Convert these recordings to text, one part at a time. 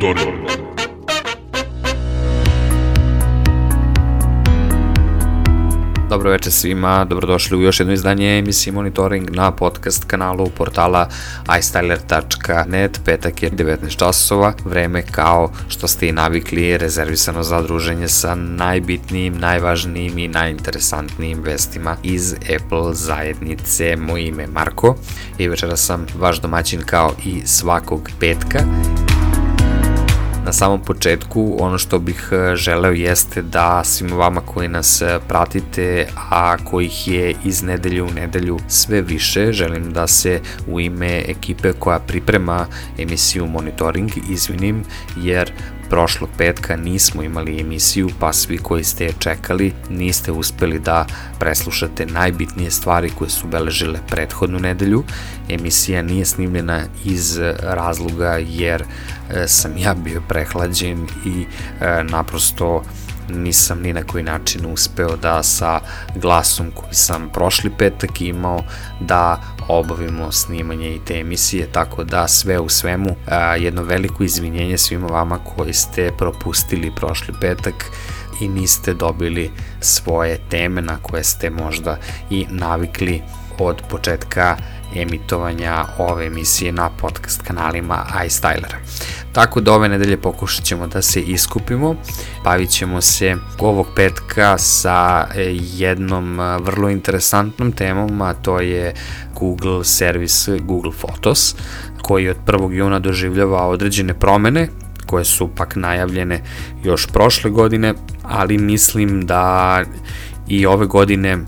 Monitoring. Dobro večer svima, dobrodošli u još jedno izdanje emisije Monitoring na podcast kanalu portala istyler.net, petak je 19 časova, vreme kao što ste i navikli rezervisano za druženje sa najbitnijim, najvažnijim i najinteresantnijim vestima iz Apple zajednice. Moje ime je Marko i večera sam vaš domaćin kao i svakog petka Na samom početku ono što bih e, želeo jeste da svima vama koji nas e, pratite, a kojih je iz nedelju u nedelju sve više, želim da se u ime ekipe koja priprema emisiju Monitoring izvinim jer prošlog petka nismo imali emisiju, pa svi koji ste je čekali niste uspeli da preslušate najbitnije stvari koje su beležile prethodnu nedelju. Emisija nije snimljena iz razloga jer e, sam ja bio prehlađen i e, naprosto nisam ni na koji način uspeo da sa glasom koji sam prošli petak imao da obavimo snimanje i te emisije, tako da sve u svemu jedno veliko izvinjenje svima vama koji ste propustili prošli petak i niste dobili svoje teme na koje ste možda i navikli od početka emitovanja ove emisije na podcast kanalima iStyler. Tako da ove nedelje pokušat ćemo da se iskupimo, bavit ćemo se ovog petka sa e, jednom e, vrlo interesantnom temom, a to je Google servis Google Photos, koji od 1. juna doživljava određene promene, koje su pak najavljene još prošle godine, ali mislim da i ove godine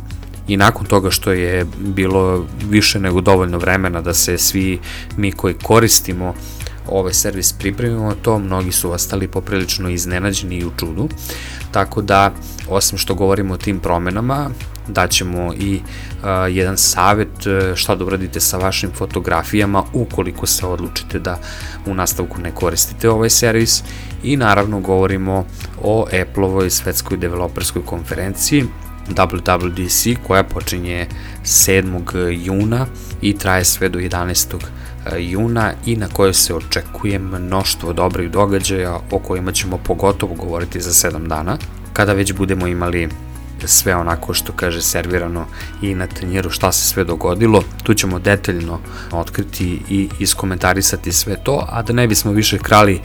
i nakon toga što je bilo više nego dovoljno vremena da se svi mi koji koristimo ovaj servis pripremimo to, mnogi su ostali poprilično iznenađeni i u čudu, tako da osim što govorimo o tim promenama, daćemo i uh, jedan savet uh, šta da uradite sa vašim fotografijama ukoliko se odlučite da u nastavku ne koristite ovaj servis. I naravno govorimo o Apple-ovoj svetskoj developerskoj konferenciji WWDC koja počinje 7. juna i traje sve do 11. juna i na kojoj se očekuje mnoštvo dobrih događaja o kojima ćemo pogotovo govoriti za 7 dana. Kada već budemo imali sve onako što kaže servirano i na tanjiru šta se sve dogodilo. Tu ćemo detaljno otkriti i iskomentarisati sve to, a da ne bismo više krali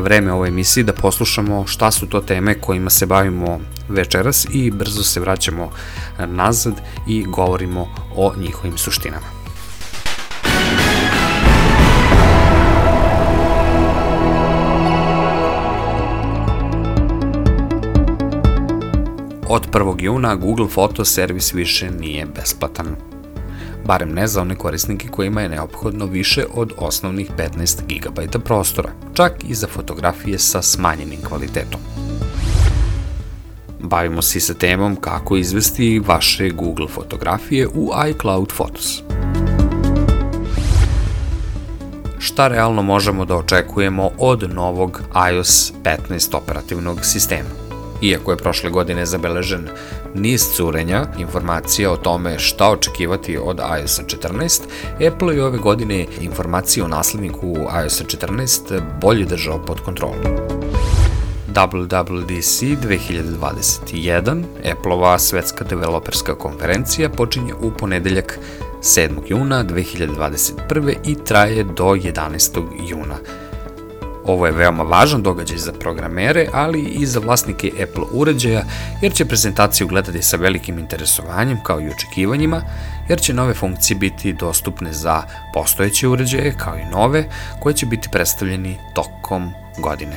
vreme ovoj emisiji, da poslušamo šta su to teme kojima se bavimo večeras i brzo se vraćamo nazad i govorimo o njihovim suštinama. Od 1. juna Google Photo servis više nije besplatan. Barem ne za one korisnike kojima je neophodno više od osnovnih 15 GB prostora, čak i za fotografije sa smanjenim kvalitetom. Bavimo se i sa temom kako izvesti vaše Google fotografije u iCloud Photos. Šta realno možemo da očekujemo od novog iOS 15 operativnog sistema? Iako je prošle godine zabeležen niz curenja informacija o tome šta očekivati od iOS 14, Apple je ove godine informacije o nasledniku iOS 14 bolje držao pod kontrolom. WWDC 2021, Apple-ova svetska developerska konferencija, počinje u ponedeljak 7. juna 2021. i traje do 11. juna Ovo je veoma važan događaj za programere, ali i za vlasnike Apple uređaja, jer će prezentaciju gledati sa velikim interesovanjem kao i očekivanjima, jer će nove funkcije biti dostupne za postojeće uređaje kao i nove, koje će biti predstavljeni tokom godine.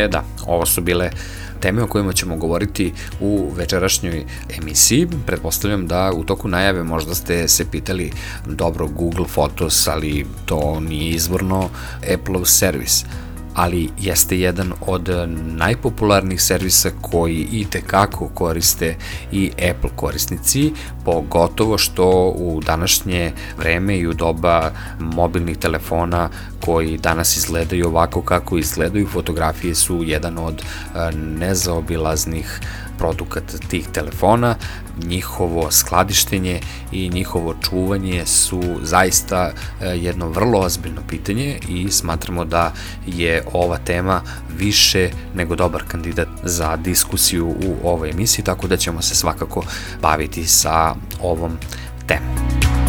E da, ovo su bile teme o kojima ćemo govoriti u večerašnjoj emisiji. Pretpostavljam da u toku najave možda ste se pitali dobro Google Photos, ali to nije izvorno Apple-ov servis. Ali jeste jedan od najpopularnijih servisa koji i tekako koriste i Apple korisnici, pogotovo što u današnje vreme i u doba mobilnih telefona koji danas izgledaju ovako kako izgledaju, fotografije su jedan od nezaobilaznih produkat tih telefona, njihovo skladištenje i njihovo čuvanje su zaista e, jedno vrlo ozbiljno pitanje i smatramo da je ova tema više nego dobar kandidat za diskusiju u ovoj emisiji, tako da ćemo se svakako baviti sa ovom temom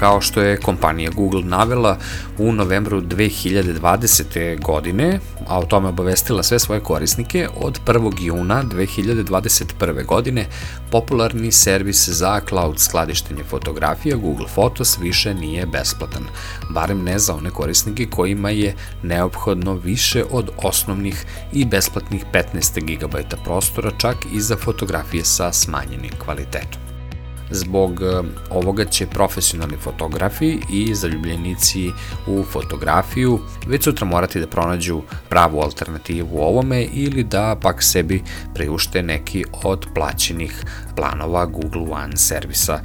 kao što je kompanija Google navela u novembru 2020. godine, a o tome obavestila sve svoje korisnike, od 1. juna 2021. godine popularni servis za cloud skladištenje fotografija Google Photos više nije besplatan, barem ne za one korisnike kojima je neophodno više od osnovnih i besplatnih 15 GB prostora, čak i za fotografije sa smanjenim kvalitetom. Zbog e, ovoga će profesionalni fotografi i zaljubljenici u fotografiju već sutra morati da pronađu pravu alternativu ovome ili da pak sebi priušte neki od plaćenih planova Google One servisa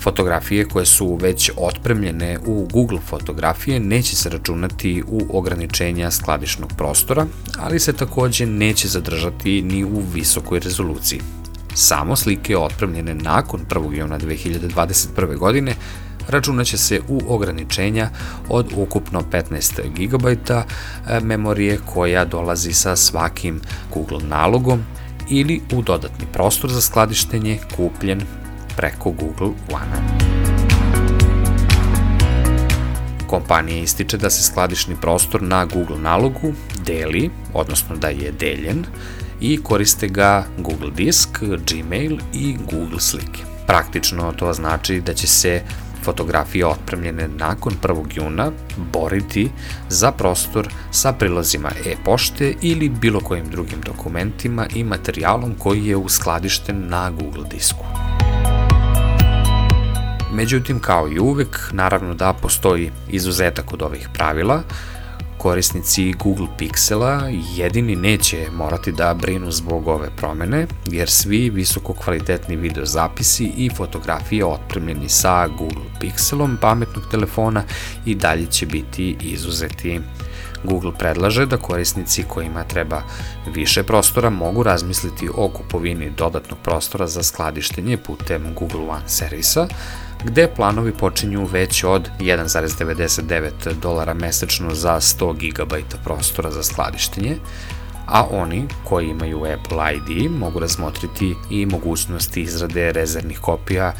Fotografije koje su već otpremljene u Google fotografije neće se računati u ograničenja skladišnog prostora, ali se takođe neće zadržati ni u visokoj rezoluciji. Samo slike otpremljene nakon 1. juna 2021. godine računaće se u ograničenja od ukupno 15 GB e, memorije koja dolazi sa svakim Google nalogom ili u dodatni prostor za skladištenje kupljen preko Google One. Kompanija ističe da se skladišni prostor na Google nalogu deli, odnosno da je deljen, i koriste ga Google Disk, Gmail i Google Slike. Praktično to znači da će se fotografije otpremljene nakon 1. juna boriti za prostor sa prilazima e-pošte ili bilo kojim drugim dokumentima i materijalom koji je uskladišten na Google disku. Međutim, kao i uvek, naravno da postoji izuzetak od ovih pravila, Korisnici Google Pixela jedini neće morati da brinu zbog ove promene, jer svi visoko kvalitetni videozapisi i fotografije otpremljeni sa Google Pixelom pametnog telefona i dalje će biti izuzeti. Google predlaže da korisnici kojima treba više prostora mogu razmisliti o kupovini dodatnog prostora za skladištenje putem Google One servisa, gde planovi počinju već od 1,99 dolara mesečno za 100 GB prostora za skladištenje, a oni koji imaju Apple ID mogu razmotriti i mogućnosti izrade rezervnih kopija e,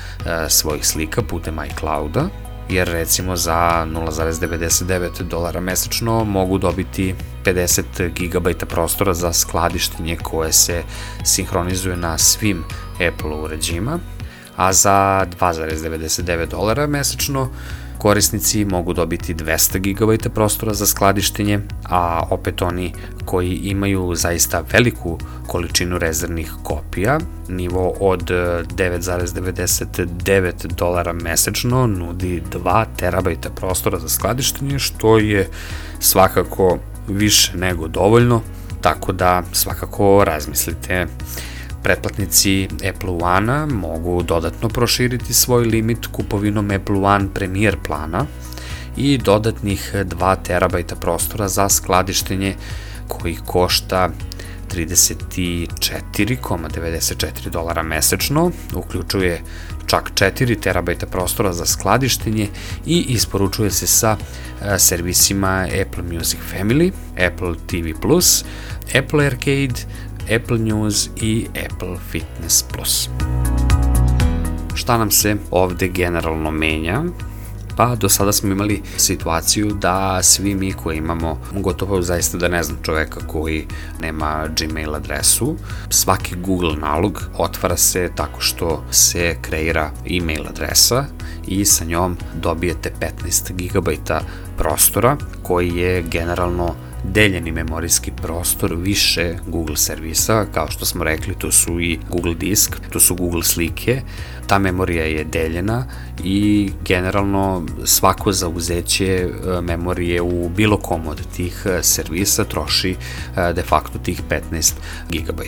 svojih slika putem iClouda, jer recimo za 0,99 dolara mesečno mogu dobiti 50 GB prostora za skladištenje koje se sinhronizuje na svim Apple uređima, a za 2,99 dolara mesečno korisnici mogu dobiti 200 GB prostora za skladištenje, a opet oni koji imaju zaista veliku količinu rezervnih kopija, nivo od 9,99 dolara mesečno nudi 2 terabajta prostora za skladištenje, što je svakako više nego dovoljno, tako da svakako razmislite Pretplatnici Apple One-a mogu dodatno proširiti svoj limit kupovinom Apple One Premier plana i dodatnih 2 terabajta prostora za skladištenje koji košta 34,94 dolara mesečno, uključuje čak 4 terabajta prostora za skladištenje i isporučuje se sa e, servisima Apple Music Family, Apple TV+, Apple Arcade, Apple News i Apple Fitness Plus. Šta nam se ovde generalno menja? Pa do sada smo imali situaciju da svi mi koji imamo, gotovo zaista da ne znam čoveka koji nema Gmail adresu, svaki Google nalog otvara se tako što se kreira email adresa i sa njom dobijete 15 GB prostora koji je generalno deljeni memorijski prostor više Google servisa, kao što smo rekli, to su i Google disk, to su Google slike, ta memorija je deljena i generalno svako zauzeće e, memorije u bilo kom od tih e, servisa troši e, de facto tih 15 GB.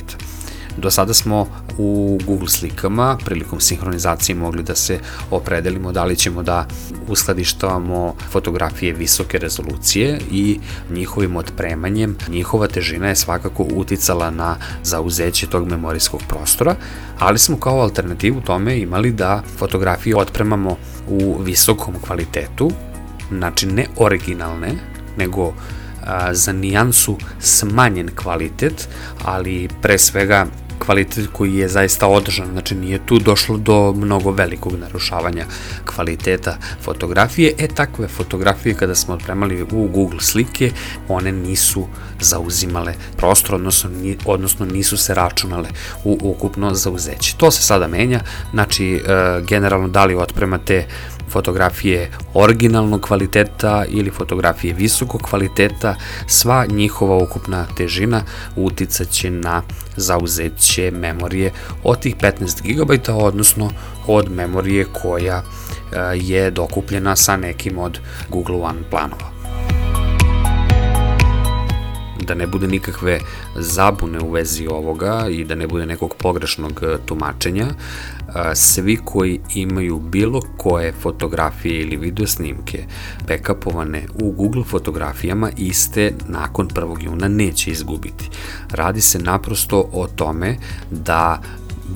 Do sada smo u Google slikama prilikom sinhronizacije mogli da se opredelimo da li ćemo da uskladištavamo fotografije visoke rezolucije i njihovim otpremanjem. Njihova težina je svakako uticala na zauzeće tog memorijskog prostora, ali smo kao alternativu tome imali da fotografije otpremamo u visokom kvalitetu, znači ne originalne, nego za nijansu smanjen kvalitet, ali pre svega kvalitet koji je zaista održan, znači nije tu došlo do mnogo velikog narušavanja kvaliteta fotografije. E, takve fotografije kada smo otpremali u Google slike, one nisu zauzimale prostor, odnosno, odnosno nisu se računale u ukupno zauzeće. To se sada menja, znači e, generalno da li otpremate fotografije originalnog kvaliteta ili fotografije visokog kvaliteta, sva njihova ukupna težina uticaće na zauzeće memorije od tih 15 GB, odnosno od memorije koja e, je dokupljena sa nekim od Google One planova. Da ne bude nikakve zabune u vezi ovoga i da ne bude nekog pogrešnog e, tumačenja, svi koji imaju bilo koje fotografije ili video snimke backupovane u Google fotografijama iste nakon 1. juna neće izgubiti. Radi se naprosto o tome da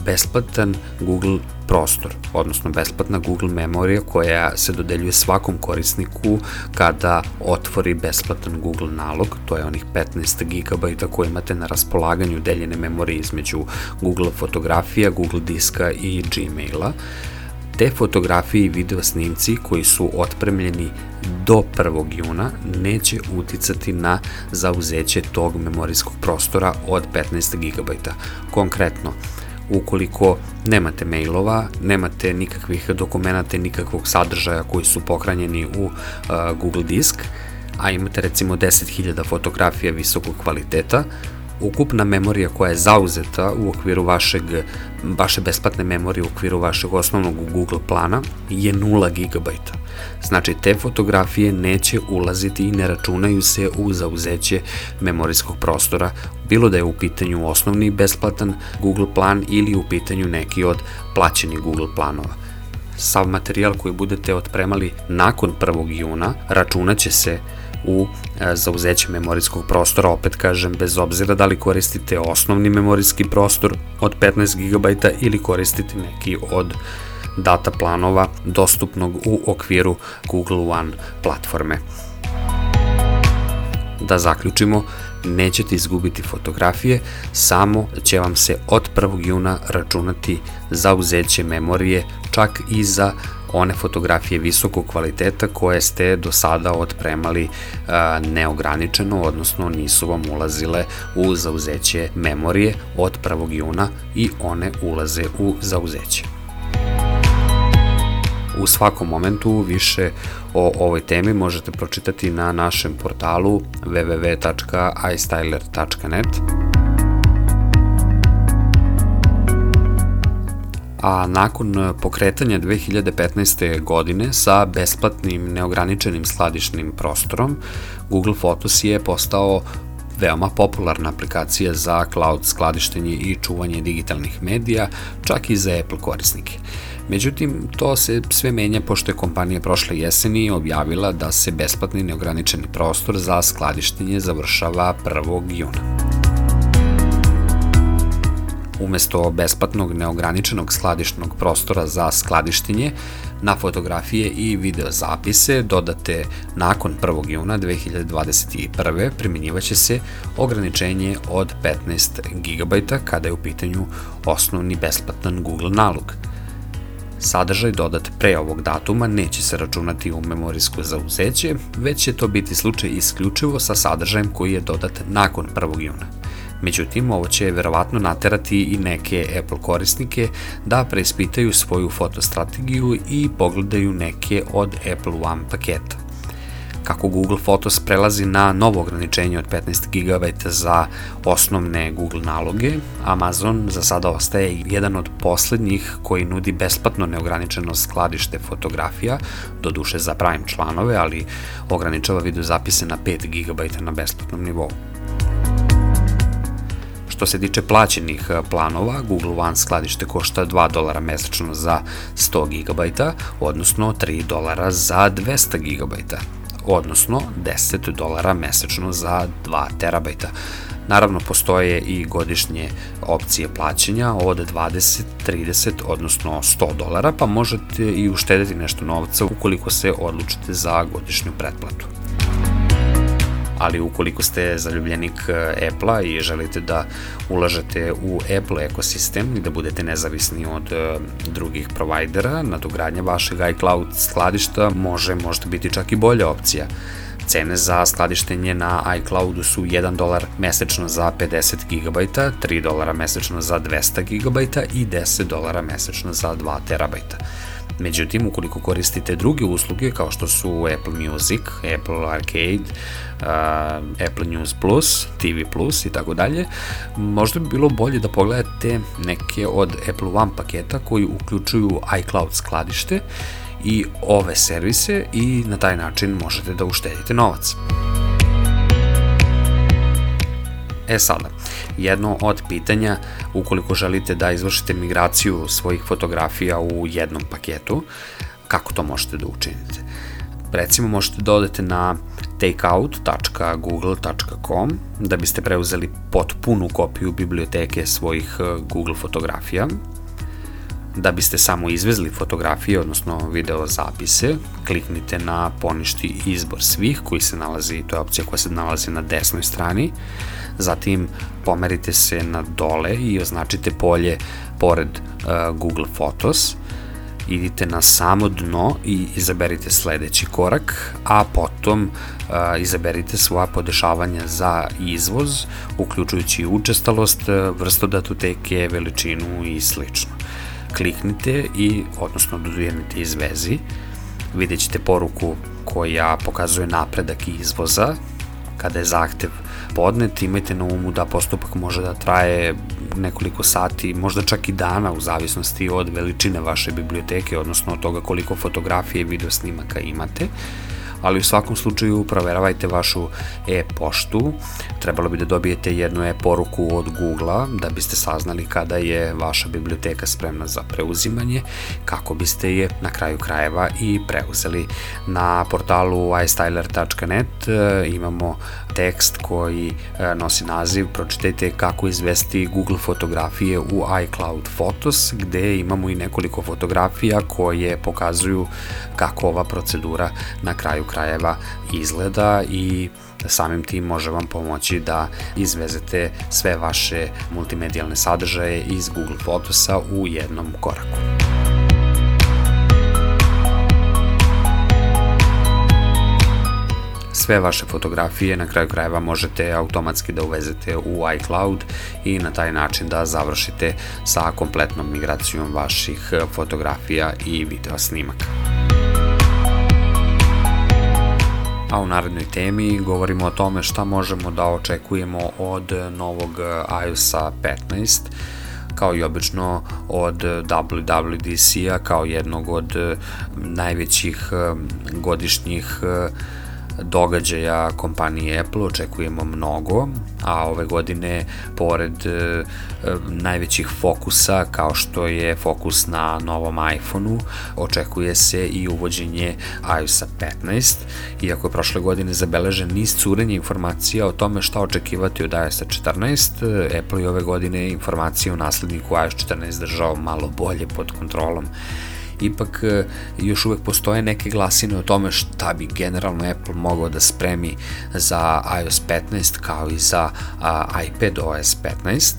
besplatan Google prostor, odnosno besplatna Google memorija koja se dodeljuje svakom korisniku kada otvori besplatan Google nalog, to je onih 15 GB koje imate na raspolaganju deljene memorije između Google fotografija, Google diska i Gmaila. Te fotografije i video snimci koji su otpremljeni do 1. juna neće uticati na zauzeće tog memorijskog prostora od 15 GB. Konkretno, ukoliko nemate mailova, nemate nikakvih dokumenta, nikakvog sadržaja koji su pohranjeni u uh, Google Disk, a imate recimo 10.000 fotografija visokog kvaliteta, ukupna memorija koja je zauzeta u okviru vašeg, vaše besplatne memorije u okviru vašeg osnovnog Google plana je 0 GB. Znači, te fotografije neće ulaziti i ne računaju se u zauzeće memorijskog prostora, bilo da je u pitanju osnovni besplatan Google plan ili u pitanju neki od plaćenih Google planova sav materijal koji budete otpremali nakon 1. juna računaće se u e, zauzeće memorijskog prostora, opet kažem, bez obzira da li koristite osnovni memorijski prostor od 15 GB ili koristite neki od data planova dostupnog u okviru Google One platforme. Da zaključimo, nećete izgubiti fotografije, samo će vam se od 1. juna računati zauzeće memorije čak i za one fotografije visokog kvaliteta koje ste do sada otpremali neograničeno, odnosno nisu vam ulazile u zauzeće memorije od 1. juna i one ulaze u zauzeće. U svakom momentu više o ovoj temi možete pročitati na našem portalu www.istyler.net. a nakon pokretanja 2015. godine sa besplatnim neograničenim skladišnim prostorom, Google Photos je postao veoma popularna aplikacija za cloud skladištenje i čuvanje digitalnih medija, čak i za Apple korisnike. Međutim, to se sve menja pošto je kompanija prošle jeseni objavila da se besplatni neograničeni prostor za skladištenje završava 1. juna. Umesto besplatnog neograničenog skladišnog prostora za skladištenje, na fotografije i video zapise dodate nakon 1. juna 2021. primjenjivaće se ograničenje od 15 GB kada je u pitanju osnovni besplatan Google nalog – Sadržaj dodat pre ovog datuma neće se računati u memorijsko zauzeće, već će to biti slučaj isključivo sa sadržajem koji je dodat nakon 1. juna. Međutim, ovo će verovatno naterati i neke Apple korisnike da preispitaju svoju fotostrategiju i pogledaju neke od Apple One paketa. kako Google Photos prelazi na novo ograničenje od 15 GB za osnovne Google naloge, Amazon za sada ostaje jedan od poslednjih koji nudi besplatno neograničeno skladište fotografija, do duše za Prime članove, ali ograničava video zapise na 5 GB na besplatnom nivou. Što se tiče plaćenih e, planova, Google One skladište košta 2 dolara mesečno za 100 GB, odnosno 3 dolara za 200 GB, odnosno 10 dolara mesečno za 2 terabajta. Naravno, postoje i godišnje opcije plaćanja od 20, 30, odnosno 100 dolara, pa možete i uštediti nešto novca ukoliko se odlučite za godišnju pretplatu ali ukoliko ste zaljubljenik e, Apple-a i želite da ulažete u Apple ekosistem i da budete nezavisni od e, drugih provajdera, nadogradnja vašeg iCloud skladišta može možda biti čak i bolja opcija. Cene za skladištenje na iCloudu su 1 dolar mesečno za 50 GB, 3 dolara mesečno za 200 GB i 10 dolara mesečno za 2 terabajta. Međutim, ukoliko koristite druge usluge kao što su Apple Music, Apple Arcade, uh, Apple News Plus, TV Plus i tako dalje, možda bi bilo bolje da pogledate neke od Apple One paketa koji uključuju iCloud skladište i ove servise i na taj način možete da uštedite novac. E sada, jedno od pitanja ukoliko želite da izvršite migraciju svojih fotografija u jednom paketu, kako to možete da učinite? Recimo možete da odete na takeout.google.com da biste preuzeli potpunu kopiju biblioteke svojih e, Google fotografija. Da biste samo izvezli fotografije, odnosno video zapise, kliknite na poništi izbor svih koji se nalazi, to je opcija koja se nalazi na desnoj strani, zatim pomerite se na dole i označite polje pored uh, Google Photos, idite na samo dno i izaberite sledeći korak, a potom uh, izaberite svoja podešavanja za izvoz, uključujući učestalost, vrstu datoteke, veličinu i slično. Kliknite i, odnosno dodujenite iz vezi, vidjet ćete poruku koja pokazuje napredak izvoza, kada je zahtev podnet, imajte na umu da postupak može da traje nekoliko sati, možda čak i dana u zavisnosti od veličine vaše biblioteke, odnosno od toga koliko fotografije i video snimaka imate ali u svakom slučaju proveravajte vašu e-poštu. Trebalo bi da dobijete jednu e-poruku od Google-a da biste saznali kada je vaša biblioteka spremna za preuzimanje, kako biste je na kraju krajeva i preuzeli. Na portalu istyler.net e, imamo tekst koji e, nosi naziv pročitajte kako izvesti Google fotografije u iCloud Photos gde imamo i nekoliko fotografija koje pokazuju kako ova procedura na kraju krajeva izgleda i samim tim može vam pomoći da izvezete sve vaše multimedijalne sadržaje iz Google Photosa u jednom koraku. sve vaše fotografije na kraju krajeva možete automatski da uvezete u iCloud i na taj način da završite sa kompletnom migracijom vaših fotografija i video snimaka. A u narednoj temi govorimo o tome šta možemo da očekujemo od novog iOS-a 15 kao i obično od WWDC-a kao jednog od najvećih godišnjih događaja kompanije Apple očekujemo mnogo, a ove godine pored e, najvećih fokusa kao što je fokus na novom iPhoneu, očekuje se i uvođenje iOS 15, iako je prošle godine zabeležen niz curenja informacija o tome šta očekivati od iOS 14, Apple je ove godine informacije o nasledniku iOS 14 držao malo bolje pod kontrolom ipak e, još uvek postoje neke glasine o tome šta bi generalno Apple mogao da spremi za iOS 15 kao i za iPad OS 15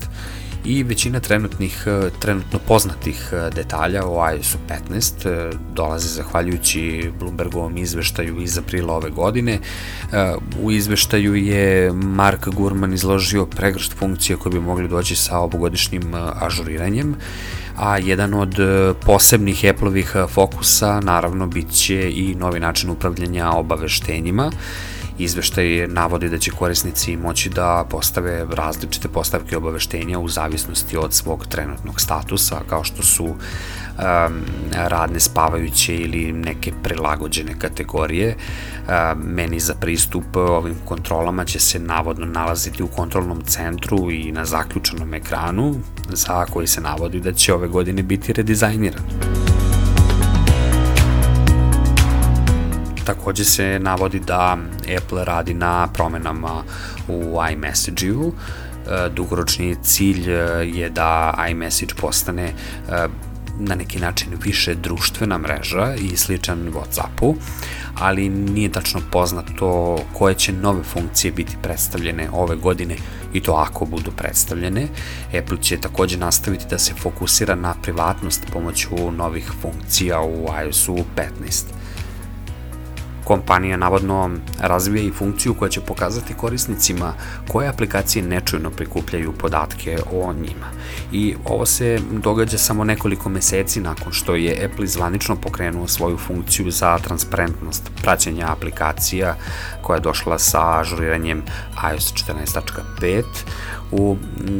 i većina trenutnih, e, trenutno poznatih e, detalja o iOS 15 dolaze zahvaljujući Bloombergovom izveštaju iz aprila ove godine. U izveštaju je Mark Gurman izložio pregršt funkcija koje bi mogli doći sa ovogodišnjim ažuriranjem a jedan od e, posebnih Apple-ovih fokusa naravno bit će i novi način upravljanja obaveštenjima Izveštaj navodi da će korisnici moći da postave različite postavke obaveštenja u zavisnosti od svog trenutnog statusa, kao što su um, radne spavajuće ili neke prilagođene kategorije. Meni za pristup ovim kontrolama će se navodno nalaziti u kontrolnom centru i na zaključenom ekranu, za koji se navodi da će ove godine biti redizajniran. Takođe se navodi da Apple radi na promenama u iMessage-u. E, dugoročni cilj e, je da iMessage postane e, na neki način više društvena mreža i sličan Whatsappu, ali nije tačno poznato koje će nove funkcije biti predstavljene ove godine i to ako budu predstavljene. Apple će takođe nastaviti da se fokusira na privatnost pomoću novih funkcija u iOS-u 15 kompanija navodno razvija i funkciju koja će pokazati korisnicima koje aplikacije nečujno prikupljaju podatke o njima. I ovo se događa samo nekoliko meseci nakon što je Apple zvanično pokrenuo svoju funkciju za transparentnost praćenja aplikacija koja je došla sa ažuriranjem iOS 14.5 U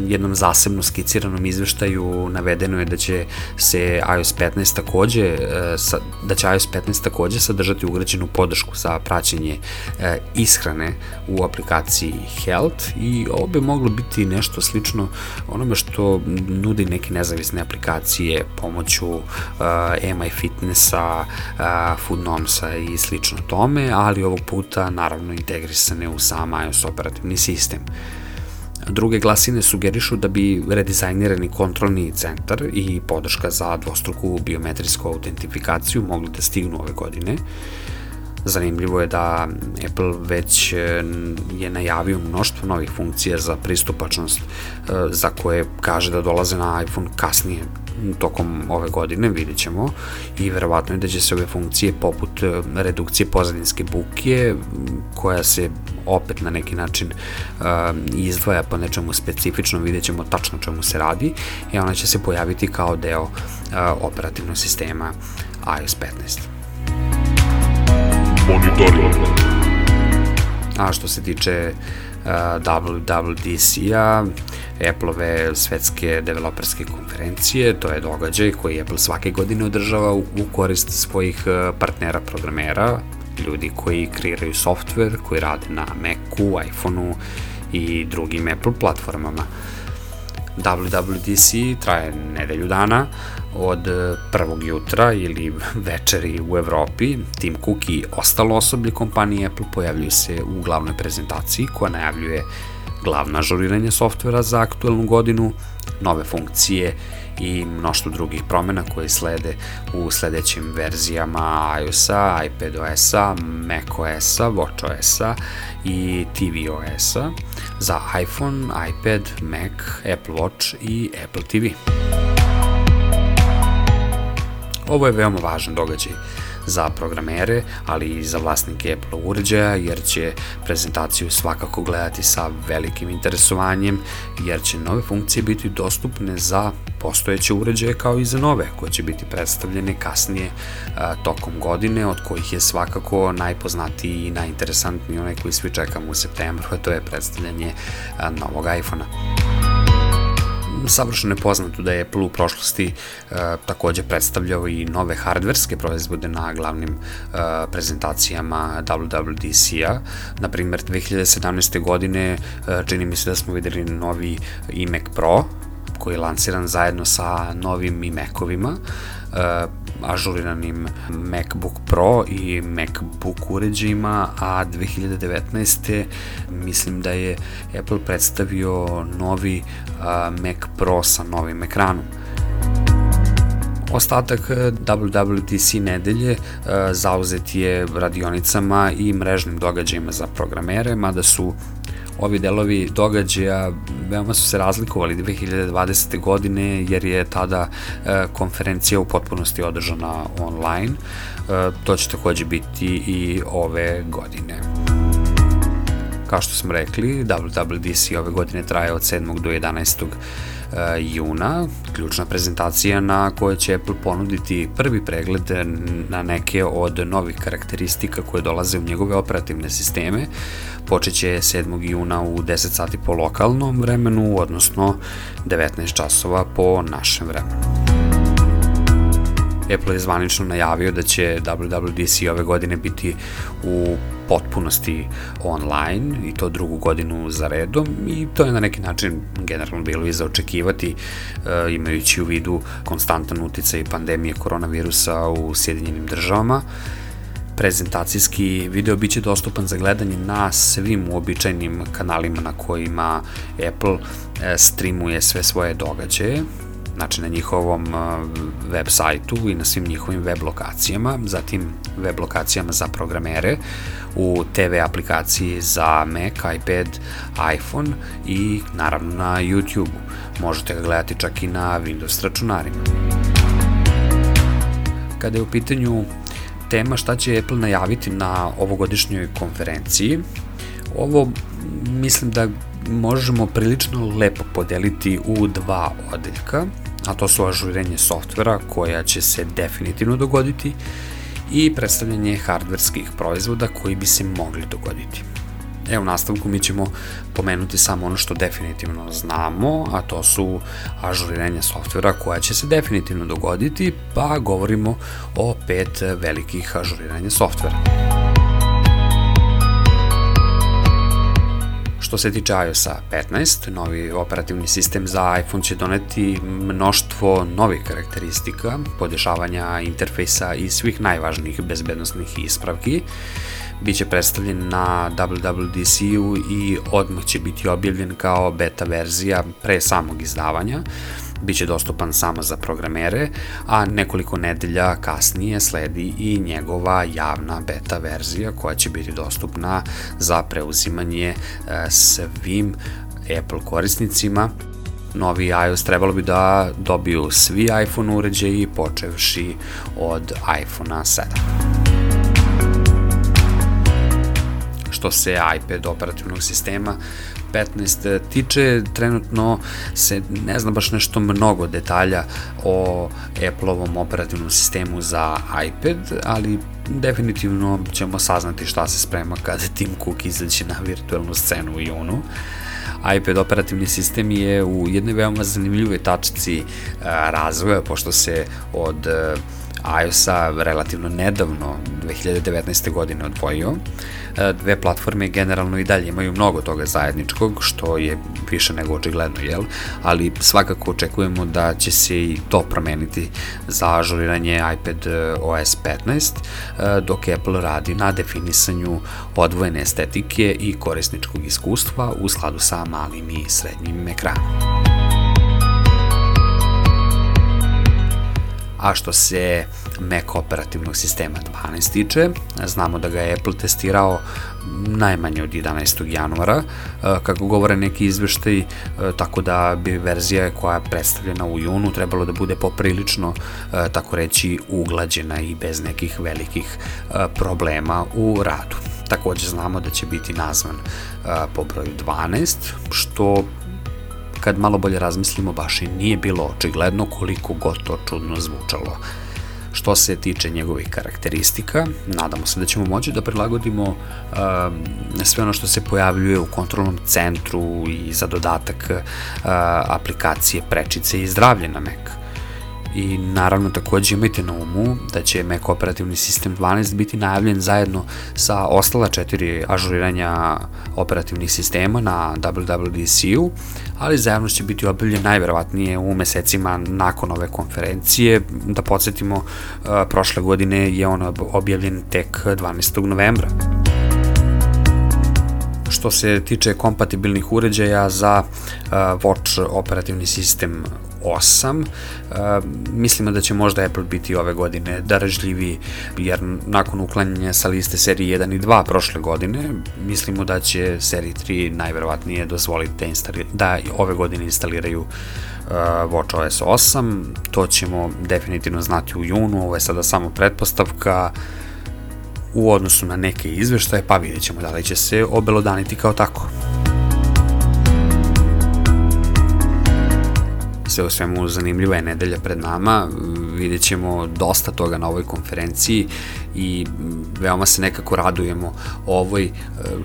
jednom zasebno skiciranom izveštaju navedeno je da će se iOS 15 takođe, e, da će iOS 15 takođe sadržati ugrađenu podršku za praćenje e, ishrane u aplikaciji Health i ovo bi moglo biti nešto slično onome što nudi neke nezavisne aplikacije pomoću uh, Fitnessa, uh, Foodnomsa i slično tome, ali ovog puta naravno integrisane u sam iOS operativni sistem. Druge glasine sugerišu da bi redizajnirani kontrolni centar i podrška za dvostruku biometrijsku autentifikaciju mogli da stignu ove godine. Zanimljivo je da Apple već e, je najavio mnoštvo novih funkcija za pristupačnost e, za koje kaže da dolaze na iPhone kasnije tokom ove godine, vidjet ćemo, i verovatno je da će se ove funkcije poput e, redukcije pozadinske buke, koja se opet na neki način uh, izdvaja po nečemu specifičnom, vidjet ćemo tačno čemu se radi, i ona će se pojaviti kao deo uh, operativnog sistema iOS 15. Monitoring. A što se tiče WWDC-a, Apple-ove svetske developerske konferencije, to je događaj koji Apple svake godine održava u, u korist svojih partnera programera, ljudi koji kreiraju software, koji rade na Macu, iPhoneu i drugim Apple platformama. WWDC traje nedelju dana, od prvog jutra ili večeri u Evropi, Tim Cook i ostalo osoblje kompanije Apple pojavljuju se u glavnoj prezentaciji koja najavljuje glavna ažuriranje softvera za aktuelnu godinu, nove funkcije i mnoštvo drugih promena koje slede u sledećim verzijama iOS-a, iPadOS-a, macOS-a, WatchOS-a i tvOS-a za iPhone, iPad, Mac, Apple Watch i Apple TV. Ovo je veoma važan događaj za programere, ali i za vlasnike Apple uređaja, jer će prezentaciju svakako gledati sa velikim interesovanjem, jer će nove funkcije biti dostupne za postojeće uređaje kao i za nove, koje će biti predstavljene kasnije a, tokom godine, od kojih je svakako najpoznatiji i najinteresantniji onaj koji svi čekamo u septembru, a to je predstavljanje a, novog iPhone-a savršeno je poznato da je Apple u prošlosti e, takođe predstavljao i nove hardverske proizvode na glavnim e, prezentacijama WWDC-a. Na primer, 2017. godine e, čini mi se da smo videli novi iMac Pro, koji je lansiran zajedno sa novim iMac-ovima, uh, ažuriranim MacBook Pro i MacBook uređajima, a 2019. mislim da je Apple predstavio novi Mac Pro sa novim ekranom. Ostatak WWDC nedelje uh, zauzet je radionicama i mrežnim događajima za programere, mada su ovi delovi događaja veoma su se razlikovali 2020. godine jer je tada e, konferencija u potpunosti održana online. E, to će takođe biti i ove godine. Kao što smo rekli, WWDC ove godine traje od 7. do 11 juna, ključna prezentacija na kojoj će Apple ponuditi prvi pregled na neke od novih karakteristika koje dolaze u njegove operativne sisteme. Počeće 7. juna u 10 sati po lokalnom vremenu, odnosno 19 časova po našem vremenu. Apple je zvanično najavio da će WWDC ove godine biti u potpunosti online i to drugu godinu za redom i to je na neki način generalno bilo i za očekivati e, imajući u vidu konstantan uticaj pandemije koronavirusa u Sjedinjenim državama. Prezentacijski video biće dostupan za gledanje na svim uobičajnim kanalima na kojima Apple e, streamuje sve svoje događaje, znači na njihovom web sajtu i na svim njihovim web lokacijama, zatim web lokacijama za programere, u TV aplikaciji za Mac, iPad, iPhone i naravno na YouTube. Možete ga gledati čak i na Windows računarima. Kada je u pitanju tema šta će Apple najaviti na ovogodišnjoj konferenciji, ovo mislim da možemo prilično lepo podeliti u dva odeljka a to su ažuriranje softvera koja će se definitivno dogoditi i predstavljanje hardverskih proizvoda koji bi se mogli dogoditi. Evo u nastavku mi ćemo pomenuti samo ono što definitivno znamo, a to su ažuriranje softvera koja će se definitivno dogoditi, pa govorimo o pet velikih ažuriranja softvera. Što se tiče iOS-a 15, novi operativni sistem za iPhone će doneti mnoštvo novih karakteristika, podešavanja interfejsa i svih najvažnijih bezbednostnih ispravki. Biće predstavljen na WWDC-u i odmah će biti objavljen kao beta verzija pre samog izdavanja biće dostupan samo za programere, a nekoliko nedelja kasnije sledi i njegova javna beta verzija koja će biti dostupna za preuzimanje e, svim Apple korisnicima novi iOS trebalo bi da dobiju svi iPhone uređaji počevši od iPhone 7. Što se iPad operativnog sistema 15 tiče, trenutno se ne zna baš nešto mnogo detalja o Apple-ovom operativnom sistemu za iPad, ali definitivno ćemo saznati šta se sprema kada Tim Cook izađe na virtualnu scenu u junu iPad operativni sistem je u jednoj veoma zanimljivoj tačci razvoja, pošto se od iOS-a relativno nedavno, 2019. godine odvojio. E, dve platforme generalno i dalje imaju mnogo toga zajedničkog, što je više nego očigledno, jel? Ali svakako očekujemo da će se i to promeniti za ažuriranje iPad OS 15, e, dok Apple radi na definisanju odvojene estetike i korisničkog iskustva u skladu sa malim i srednjim ekranom. A što se Mac operativnog sistema 12 tiče, znamo da ga je Apple testirao najmanje od 11. januara, e, kako govore neki izveštaj, e, tako da bi verzija koja je predstavljena u junu trebalo da bude poprilično, e, tako reći, uglađena i bez nekih velikih problema u radu. Takođe znamo da će biti nazvan po broju 12, što kad malo bolje razmislimo, baš i nije bilo očigledno koliko god to čudno zvučalo. Što se tiče njegovih karakteristika, nadamo se da ćemo moći da prilagodimo uh, sve ono što se pojavljuje u kontrolnom centru i za dodatak uh, aplikacije prečice i zdravlje na Mac i naravno takođe imajte na umu da će Mac operativni sistem 12 biti najavljen zajedno sa ostala četiri ažuriranja operativnih sistema na WWDC-u, ali zajedno će biti objavljen najverovatnije u mesecima nakon ove konferencije. Da podsjetimo, prošle godine je on objavljen tek 12. novembra. Što se tiče kompatibilnih uređaja za Watch operativni sistem 8. Uh, mislimo da će možda Apple biti ove godine darežljiviji, jer nakon uklanjanja sa liste serije 1 i 2 prošle godine, mislimo da će seriji 3 najverovatnije dozvoliti da, da ove godine instaliraju uh, WatchOS 8. To ćemo definitivno znati u junu, ovo je sada samo pretpostavka u odnosu na neke izveštaje, pa vidjet ćemo da li će se obelodaniti kao tako. Sve u svemu zanimljiva je nedelja pred nama, vidjet ćemo dosta toga na ovoj konferenciji i veoma se nekako radujemo ovoj, e,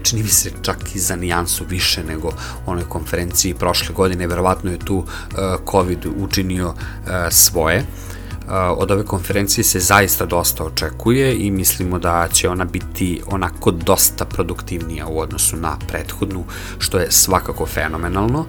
čini mi se čak i za nijansu više nego onoj konferenciji prošle godine, verovatno je tu e, COVID učinio e, svoje od ove konferencije se zaista dosta očekuje i mislimo da će ona biti onako dosta produktivnija u odnosu na prethodnu, što je svakako fenomenalno.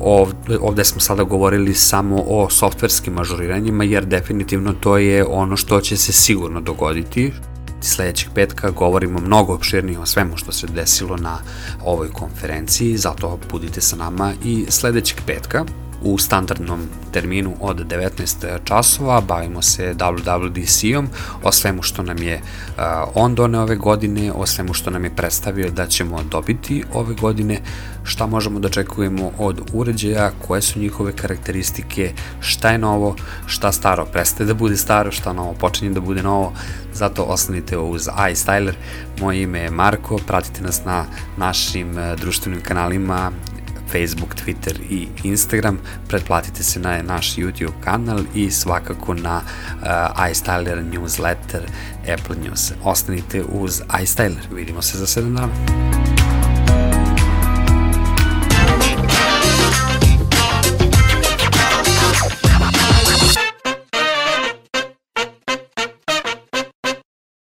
Ovde, ovde smo sada govorili samo o softverskim ažuriranjima, jer definitivno to je ono što će se sigurno dogoditi. Sledećeg petka govorimo mnogo opširnije o svemu što se desilo na ovoj konferenciji, zato budite sa nama i sledećeg petka u standardnom terminu od 19 časova, bavimo se WWDC-om, o svemu što nam je on done ove godine, o svemu što nam je predstavio da ćemo dobiti ove godine, šta možemo da očekujemo od uređaja, koje su njihove karakteristike, šta je novo, šta staro prestaje da bude staro, šta novo počinje da bude novo, zato ostanite uz iStyler, moje ime je Marko, pratite nas na našim društvenim kanalima Facebook, Twitter i Instagram. Pretplatite se na naš YouTube kanal i svakako na uh, iStyler newsletter Apple News. Ostanite uz iStyler. Vidimo se za 7 dana.